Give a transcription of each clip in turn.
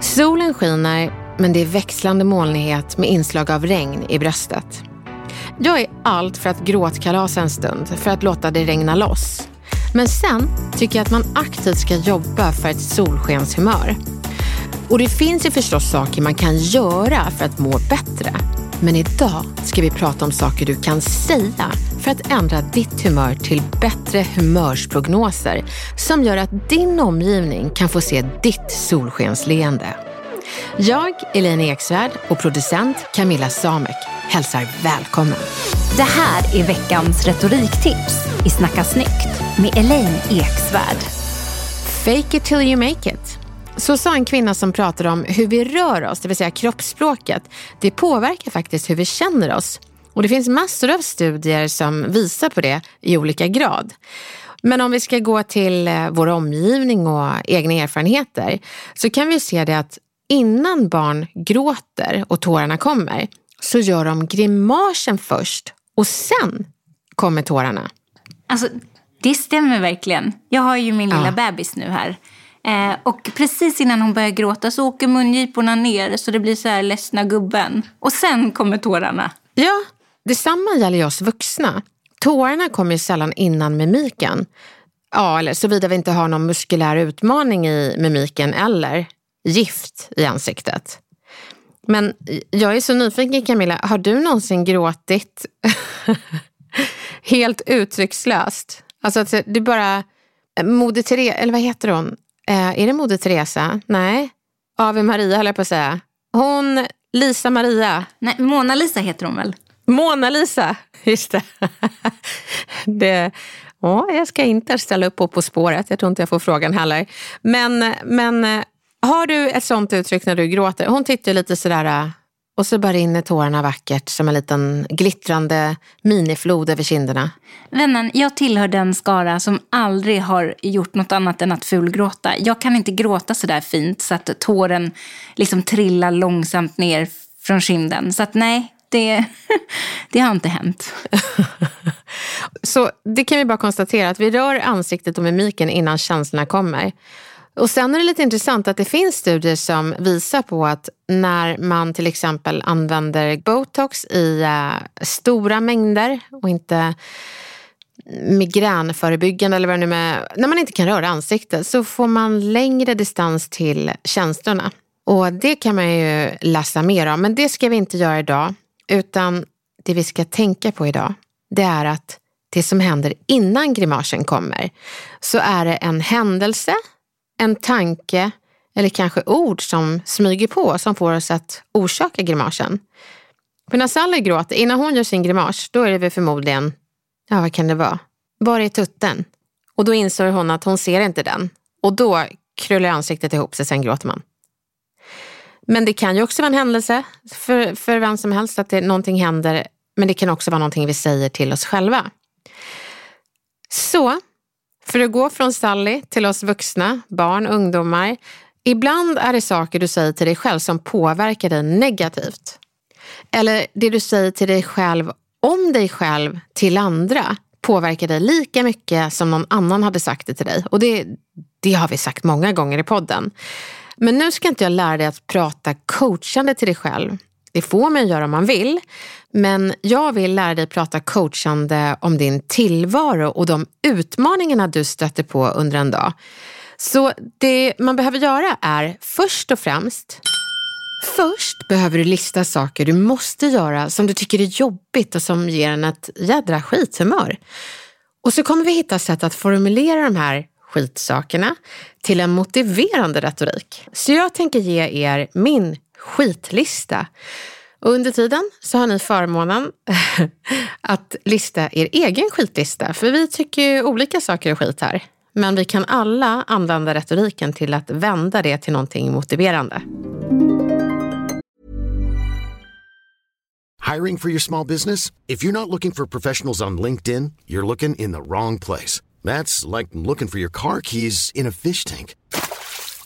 Solen skiner, men det är växlande molnighet med inslag av regn i bröstet. Jag är allt för att gråtkalasa en stund, för att låta det regna loss. Men sen tycker jag att man aktivt ska jobba för ett solskenshumör. Och det finns ju förstås saker man kan göra för att må bättre. Men idag ska vi prata om saker du kan säga för att ändra ditt humör till bättre humörsprognoser som gör att din omgivning kan få se ditt solskensleende. Jag, Elaine Eksvärd och producent Camilla Samek hälsar välkommen. Det här är veckans retoriktips i Snacka snyggt med Elaine Eksvärd. Fake it till you make it. Så sa en kvinna som pratade om hur vi rör oss, det vill säga kroppsspråket. Det påverkar faktiskt hur vi känner oss. Och det finns massor av studier som visar på det i olika grad. Men om vi ska gå till eh, vår omgivning och egna erfarenheter så kan vi se det att innan barn gråter och tårarna kommer så gör de grimasen först och sen kommer tårarna. Alltså, det stämmer verkligen. Jag har ju min lilla Ja. bebis nu här. Eh, och precis innan hon börjar gråta så åker mungiporna ner så det blir så här ledsna gubben. Och sen kommer tårarna. Ja, detsamma gäller ju oss vuxna. Tårarna kommer ju sällan innan mimiken. Ja, eller såvida vi inte har någon muskulär utmaning i mimiken eller gift i ansiktet. Men jag är så nyfiken Camilla, har du någonsin gråtit helt uttryckslöst? Alltså att du bara, Moder Therese, eller vad heter hon? Eh, är det Moder Teresa? Nej, Ave Maria höll jag på att säga. Hon, Lisa Maria. Nej, Mona Lisa heter hon väl? Mona Lisa, just det. det ja, jag ska inte ställa upp på På spåret, jag tror inte jag får frågan heller. Men, men eh, har du ett sånt uttryck när du gråter? Hon tittar lite sådär eh, och så bara rinner tårarna vackert som en liten glittrande miniflod över kinderna. Vännen, jag tillhör den skara som aldrig har gjort något annat än att fulgråta. Jag kan inte gråta så där fint så att tåren liksom trillar långsamt ner från kinden. Så att nej, det, det har inte hänt. Så det kan vi bara konstatera att vi rör ansiktet och mimiken innan känslorna kommer. Och sen är det lite intressant att det finns studier som visar på att när man till exempel använder botox i äh, stora mängder och inte migränförebyggande eller vad det nu är, när man inte kan röra ansiktet så får man längre distans till känslorna. Och det kan man ju läsa mer om, men det ska vi inte göra idag. Utan det vi ska tänka på idag, det är att det som händer innan grimasen kommer, så är det en händelse, en tanke eller kanske ord som smyger på som får oss att orsaka grimasen. För när Sally gråter, innan hon gör sin grimas, då är det väl förmodligen, ja vad kan det vara? Var är tutten? Och då inser hon att hon ser inte den. Och då krullar ansiktet ihop sig, sen gråter man. Men det kan ju också vara en händelse för, för vem som helst att det, någonting händer. Men det kan också vara någonting vi säger till oss själva. Så, för att gå från Sally till oss vuxna, barn, ungdomar. Ibland är det saker du säger till dig själv som påverkar dig negativt. Eller det du säger till dig själv om dig själv till andra påverkar dig lika mycket som någon annan hade sagt det till dig. Och det, det har vi sagt många gånger i podden. Men nu ska inte jag lära dig att prata coachande till dig själv. Det får man göra om man vill. Men jag vill lära dig prata coachande om din tillvaro och de utmaningarna du stöter på under en dag. Så det man behöver göra är först och främst Först behöver du lista saker du måste göra som du tycker är jobbigt och som ger en ett jädra skithumör. Och så kommer vi hitta sätt att formulera de här skitsakerna till en motiverande retorik. Så jag tänker ge er min skitlista. Och under tiden så har ni förmånen att lista er egen skitlista. För vi tycker ju olika saker är skit här. Men vi kan alla använda retoriken till att vända det till någonting motiverande. Hiring for your small business? If you're not looking for professionals on LinkedIn, you're looking in the wrong place. That's like looking for your car keys in a fish tank.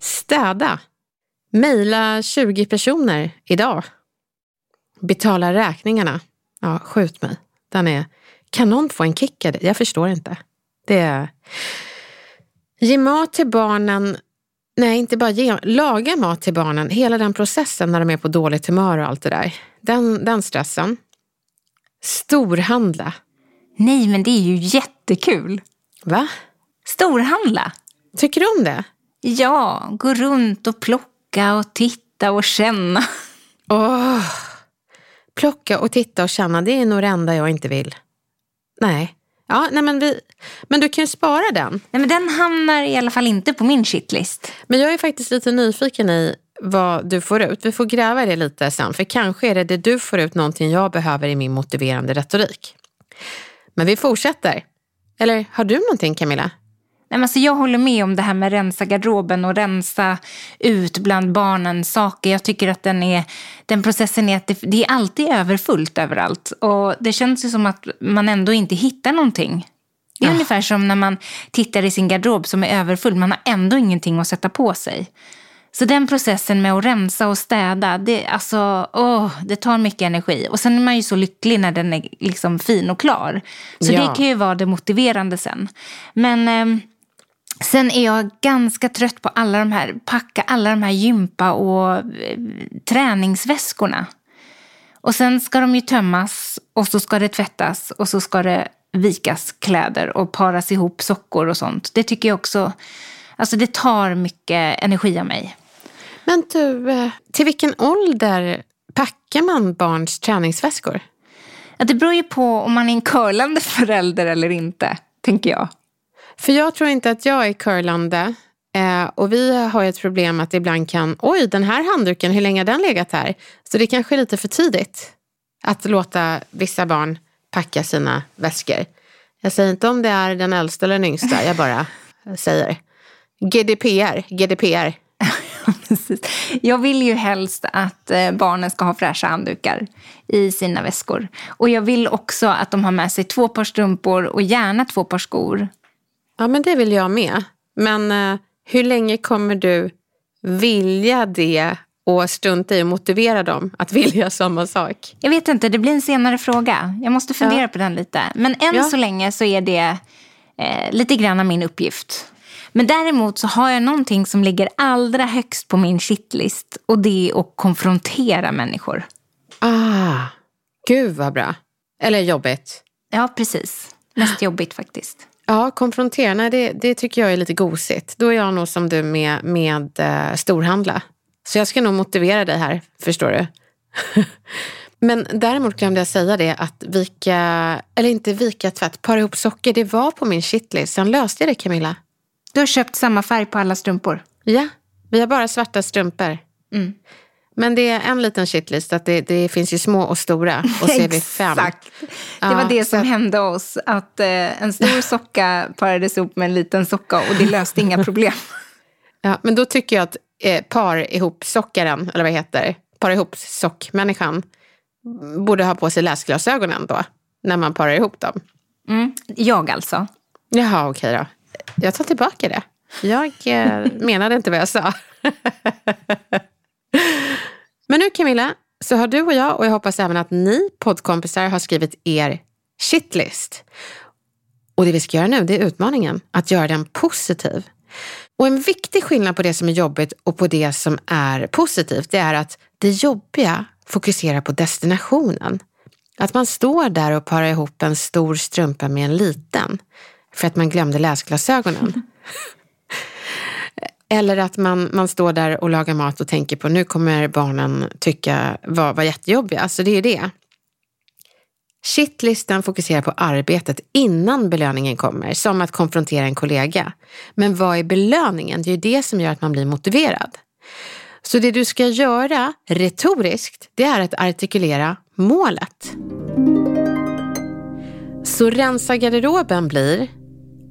Städa. Mejla 20 personer idag. Betala räkningarna. Ja, skjut mig. Den är... Kan någon få en kick av det? Jag förstår inte. Det är... Ge mat till barnen. Nej, inte bara ge. Laga mat till barnen. Hela den processen när de är på dåligt humör och allt det där. Den, den stressen. Storhandla. Nej, men det är ju jättekul. Va? Storhandla. Tycker du om det? Ja, gå runt och plocka och titta och känna. Åh, plocka och titta och känna, det är nog det enda jag inte vill. Nej. Ja, nej men, vi, men du kan ju spara den. Nej, men den hamnar i alla fall inte på min shitlist. Men jag är faktiskt lite nyfiken i vad du får ut. Vi får gräva i det lite sen, för kanske är det det du får ut någonting jag behöver i min motiverande retorik. Men vi fortsätter. Eller har du någonting Camilla? Nej, men alltså jag håller med om det här med rensa garderoben och rensa ut bland barnen saker. Jag tycker att den, är, den processen är att det, det är alltid överfullt överallt. Och det känns ju som att man ändå inte hittar någonting. Det är Ah. ungefär som när man tittar i sin garderob som är överfull. Man har ändå ingenting att sätta på sig. Så den processen med att rensa och städa, det, alltså, åh, det tar mycket energi. Och sen är man ju så lycklig när den är liksom fin och klar. Så Ja. det kan ju vara det motiverande sen. Men ehm, sen är jag ganska trött på alla de här, packa alla de här gympa och eh, träningsväskorna. Och sen ska de ju tömmas och så ska det tvättas och så ska det vikas kläder och paras ihop sockor och sånt. Det tycker jag också, alltså det tar mycket energi av mig. Men du, eh, till vilken ålder packar man barns träningsväskor? Ja, det beror ju på om man är en curlande förälder eller inte, tänker jag. För jag tror inte att jag är curlande. Eh, och vi har ju ett problem att det ibland kan, oj den här handduken, hur länge har den legat här? Så det kanske är lite för tidigt att låta vissa barn packa sina väskor. Jag säger inte om det är den äldsta eller den yngsta, jag bara säger. GDPR, GDPR. Precis. Jag vill ju helst att eh, barnen ska ha fräscha handdukar i sina väskor. Och jag vill också att de har med sig två par strumpor och gärna två par skor. Ja men det vill jag med. Men eh, hur länge kommer du vilja det och strunta i att motivera dem att vilja samma sak? Jag vet inte, det blir en senare fråga. Jag måste fundera Ja. på den lite. Men än Ja. så länge så är det eh, lite grann av min uppgift. Men däremot så har jag någonting som ligger allra högst på min shitlist. Och det är att konfrontera människor. Ah, gud vad bra. Eller jobbigt. Ja, precis. Mest jobbigt faktiskt. Ja, konfrontera, nej, det, det tycker jag är lite gosigt. Då är jag nog som du med, med uh, storhandla. Så jag ska nog motivera dig här, förstår du. Men däremot glömde jag säga det att vika, eller inte vika tvätt, para ihop socker, det var på min shitlist. Sen löste jag det Camilla. Du har köpt samma färg på alla strumpor? Ja, vi har bara svarta strumpor. Mm. Men det är en liten shitlist, att det, det finns ju små och stora och så är vi fem. Exakt. Det var det som så... hände oss, att eh, en stor socka parades ihop med en liten socka och det löste inga problem. Ja, men då tycker jag att eh, par ihop sockaren, eller vad heter par ihop sockmänniskan, borde ha på sig läsglasögonen då, när man parar ihop dem. Mm. Jag alltså? Jaha, okej då. Jag tar tillbaka det. Jag eh, menade inte vad jag sa. Men nu Camilla, så har du och jag, och jag hoppas även att ni poddkompisar har skrivit er shitlist. Och det vi ska göra nu, det är utmaningen, att göra den positiv. Och en viktig skillnad på det som är jobbigt och på det som är positivt, det är att det jobbiga fokuserar på destinationen. Att man står där och parar ihop en stor strumpa med en liten för att man glömde läsglasögonen. Eller att man, man står där och lagar mat och tänker på nu kommer barnen tycka var, var jättejobbiga. Alltså det är ju det. Shitlisten fokuserar på arbetet innan belöningen kommer, som att konfrontera en kollega. Men vad är belöningen? Det är ju det som gör att man blir motiverad. Så det du ska göra retoriskt, det är att artikulera målet. Så rensa garderoben blir,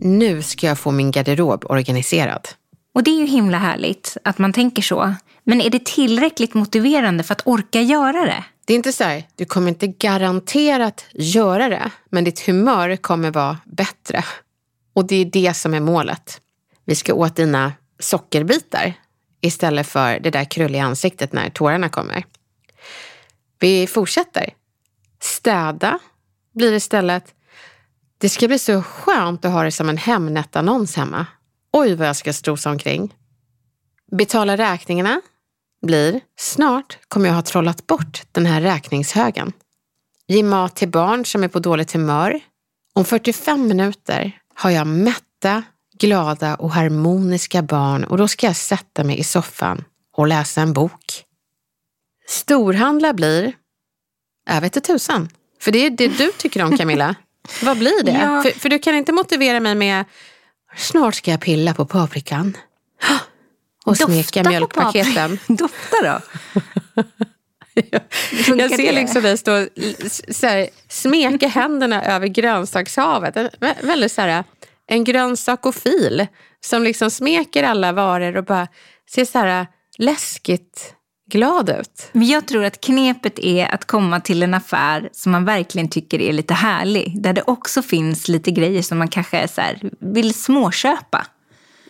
nu ska jag få min garderob organiserad. Och det är ju himla härligt att man tänker så. Men är det tillräckligt motiverande för att orka göra det? Det är inte så här, du kommer inte garanterat göra det, men ditt humör kommer vara bättre. Och det är det som är målet. Vi ska åt dina sockerbitar istället för det där krulliga ansiktet när tårarna kommer. Vi fortsätter. Städa blir istället, det ska bli så skönt att ha det som en Hemnet-annons hemma. Oj vad jag ska strosa omkring. Betala räkningarna blir, snart kommer jag ha trollat bort den här räkningshögen. Ge mat till barn som är på dåligt humör. Om 45 minuter har jag mätta, glada och harmoniska barn och då ska jag sätta mig i soffan och läsa en bok. Storhandla blir, jag vet inte tusan, för det är det du tycker om Camilla. Vad blir det? Ja. För, för du kan inte motivera mig med, snart ska jag pilla på paprikan. Och smeka Dofta mjölkpaketen. Dofta då? Jag ser liksom dig stå så här, smeka händerna över grönsakshavet. En, vä- väldigt så här, en grönsakofil som liksom smeker alla varor och bara ser så här läskigt glad ut. Men jag tror att knepet är att komma till en affär som man verkligen tycker är lite härlig. Där det också finns lite grejer som man kanske är så här, vill småköpa.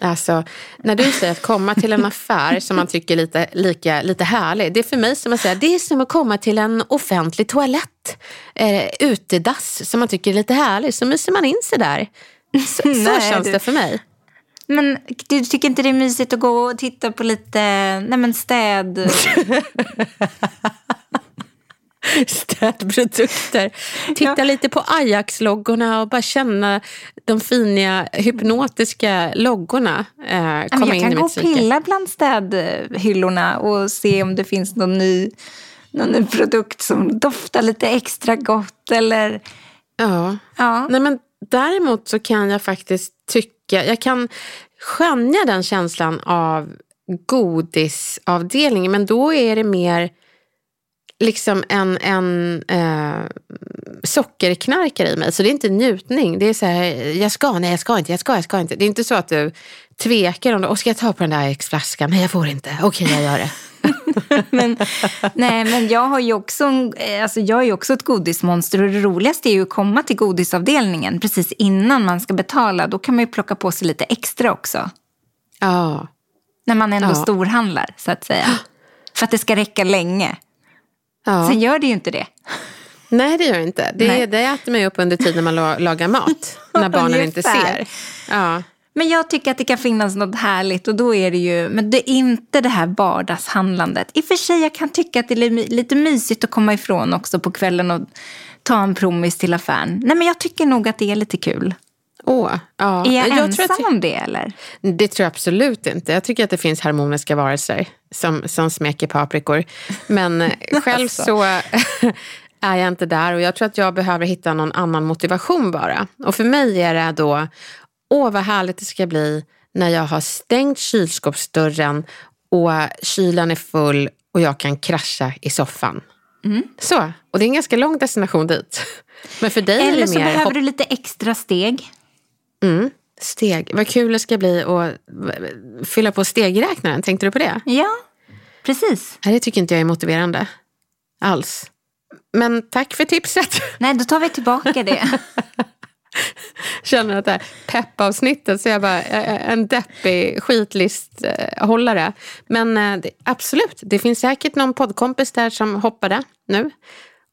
Alltså, när du säger att komma till en affär som man tycker är lite, lika, lite härlig. Det är för mig som att säga, det är som att komma till en offentlig toalett. Eh, utedass som man tycker är lite härlig. Så myser man in sig där. Så, så Nej, känns det för mig. Men du tycker inte det är mysigt att gå och titta på lite nej men städ... städprodukter. Titta lite på Ajax-loggorna och bara känna de fina hypnotiska loggorna eh, Ja, komma jag in kan i gå och pilla bland städhyllorna och se om det finns någon ny, någon ny produkt som doftar lite extra gott. Eller, Ja. ja. Nej, men däremot så kan jag faktiskt tycka, jag kan skönja den känslan av godisavdelningen, men då är det mer liksom en, en eh, sockerknarkare i mig. Så det är inte njutning. Det är så här, jag ska, nej jag ska inte, jag ska, jag ska inte. Det är inte så att du tvekar om det. Och ska jag ta på den där X-flaskan? Nej jag får inte. Okej, jag gör det. men, nej, men jag har ju också, en- eh, alltså jag är ju också ett godismonster och det roligaste är ju att komma till godisavdelningen precis innan man ska betala. Då kan man ju plocka på sig lite extra också. Ja. När man ändå Ja. storhandlar så att säga. För att det ska räcka länge. ja. Sen gör det ju inte det. Nej, det gör det inte. Det, Nej. det äter mig upp under tiden man la- lagar mat. när barnen inte ser. Ja. Men jag tycker att det kan finnas något härligt och då är det ju, men det är inte det här vardagshandlandet. I och för sig jag kan tycka att det är li- lite mysigt att komma ifrån också på kvällen och ta en promis till affären. Nej men jag tycker nog att det är lite kul. Åh, ja. Är jag, jag ensam tror att, om det eller? Det tror jag absolut inte. Jag tycker att det finns harmoniska varelser som, som smeker paprikor. Men själv Alltså. så är jag inte där och jag tror att jag behöver hitta någon annan motivation bara. Och för mig är det då, åh vad härligt det ska bli när jag har stängt kylskåpsdörren och kylen är full och jag kan krascha i soffan. Mm. Så, och det är en ganska lång destination dit. Men för dig Eller så mer behöver du lite extra steg. Mm. Steg. Vad kul det ska bli att fylla på stegräknaren. Tänkte du på det? Ja, precis. Nej, det tycker inte jag är motiverande. Alls. Men tack för tipset. Nej, då tar vi tillbaka det. Känner att det här peppavsnittet så jag bara eh, en deppig skitlisthållare. Men eh, absolut, det finns säkert någon poddkompis där som hoppade nu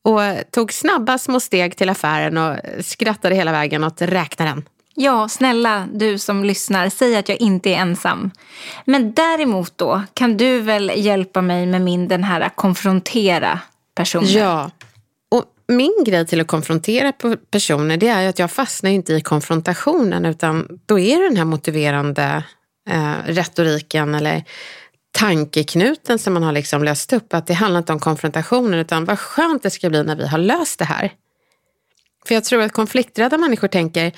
och tog snabba små steg till affären och skrattade hela vägen åt räknaren. Ja, snälla du som lyssnar, säg att jag inte är ensam. Men däremot då kan du väl hjälpa mig med min den här konfrontera personen. Ja. Min grej till att konfrontera personer det är ju att jag fastnar inte i konfrontationen utan då är det den här motiverande eh, retoriken eller tankeknuten som man har liksom löst upp. Att det handlar inte om konfrontationen utan vad skönt det ska bli när vi har löst det här. För jag tror att konflikträdda människor tänker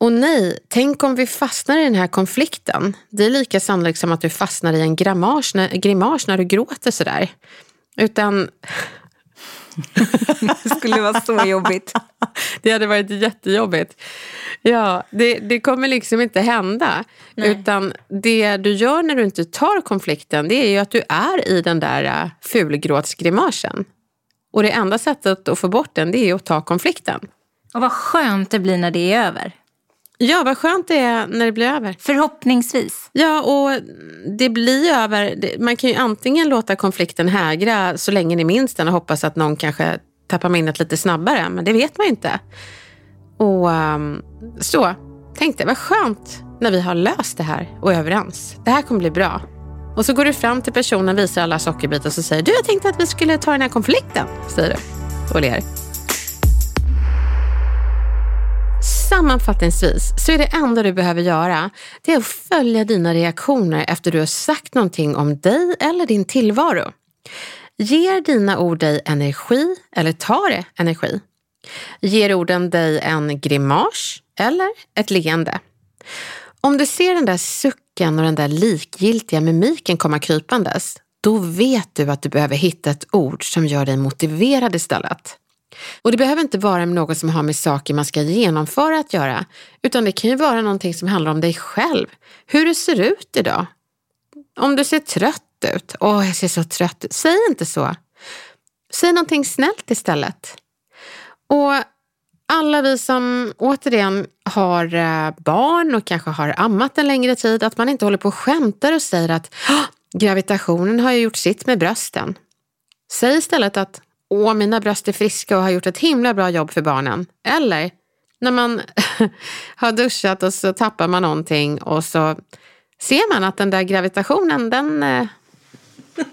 och nej, tänk om vi fastnar i den här konflikten. Det är lika sannolikt som att du fastnar i en grimas när, grimas när du gråter sådär. Utan det skulle vara så jobbigt. det hade varit jättejobbigt. Ja, det, det kommer liksom inte hända. Utan det du gör när du inte tar konflikten, det är ju att du är i den där äh, fulgråtsgrimasen. Och det enda sättet att få bort den, det är att ta konflikten. Och vad skönt det blir när det är över. Ja, vad skönt det är när det blir över. Förhoppningsvis. Ja, och det blir över. Man kan ju antingen låta konflikten hägra så länge ni minns den och hoppas att någon kanske tappar minnet lite snabbare, men det vet man ju inte. Och ehm, så, tänkte vad skönt när vi har löst det här och är överens. Det här kommer bli bra. Och så går du fram till personen, visar alla sockerbitar och så säger du, jag tänkte att vi skulle ta den här konflikten, säger du och ler. Sammanfattningsvis så är det enda du behöver göra det är att följa dina reaktioner efter du har sagt någonting om dig eller din tillvaro. Ger dina ord dig energi eller tar det energi? Ger orden dig en grimas eller ett leende? Om du ser den där sucken och den där likgiltiga mimiken komma krypandes, då vet du att du behöver hitta ett ord som gör dig motiverad istället. Och det behöver inte vara något som har med saker man ska genomföra att göra, utan det kan ju vara någonting som handlar om dig själv. Hur du ser ut idag. Om du ser trött ut. Åh, jag ser så trött ut. Säg inte så. Säg någonting snällt istället. Och alla vi som återigen har eh, barn och kanske har ammat en längre tid, att man inte håller på och skämtar och säger att gravitationen har ju gjort sitt med brösten. Säg istället att åh, mina bröst är friska och har gjort ett himla bra jobb för barnen. Eller när man har duschat och så tappar man någonting och så ser man att den där gravitationen, den, eh,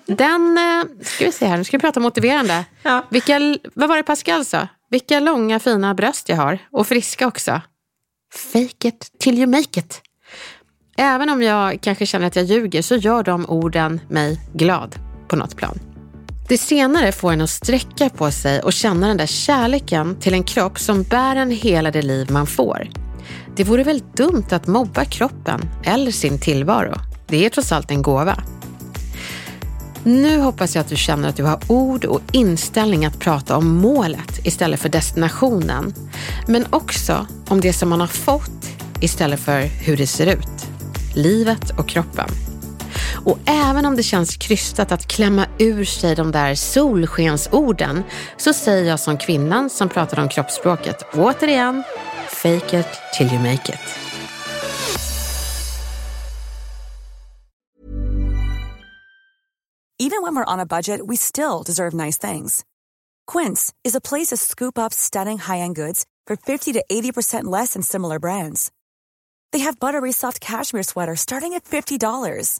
den eh, ska vi se här, nu ska vi prata motiverande. Ja. Vilka, vad var det Pascal sa? Vilka långa fina bröst jag har och friska också. Fake it till you make it. Även om jag kanske känner att jag ljuger så gör de orden mig glad på något plan. Det senare får en att sträcka på sig och känna den där kärleken till en kropp som bär en hela det liv man får. Det vore väl dumt att mobba kroppen eller sin tillvaro. Det är trots allt en gåva. Nu hoppas jag att du känner att du har ord och inställning att prata om målet istället för destinationen. Men också om det som man har fått istället för hur det ser ut. Livet och kroppen. Och även om det känns krystat att klämma ur sig de där solskensorden så säger jag som kvinnan som pratade om kroppsspråket återigen, fake it till you make it. Even when we're on a budget, we still deserve nice things. Quince is a place to scoop up stunning high-end goods for 50 to 80% less than similar brands. They have buttery soft cashmere sweaters starting at $50,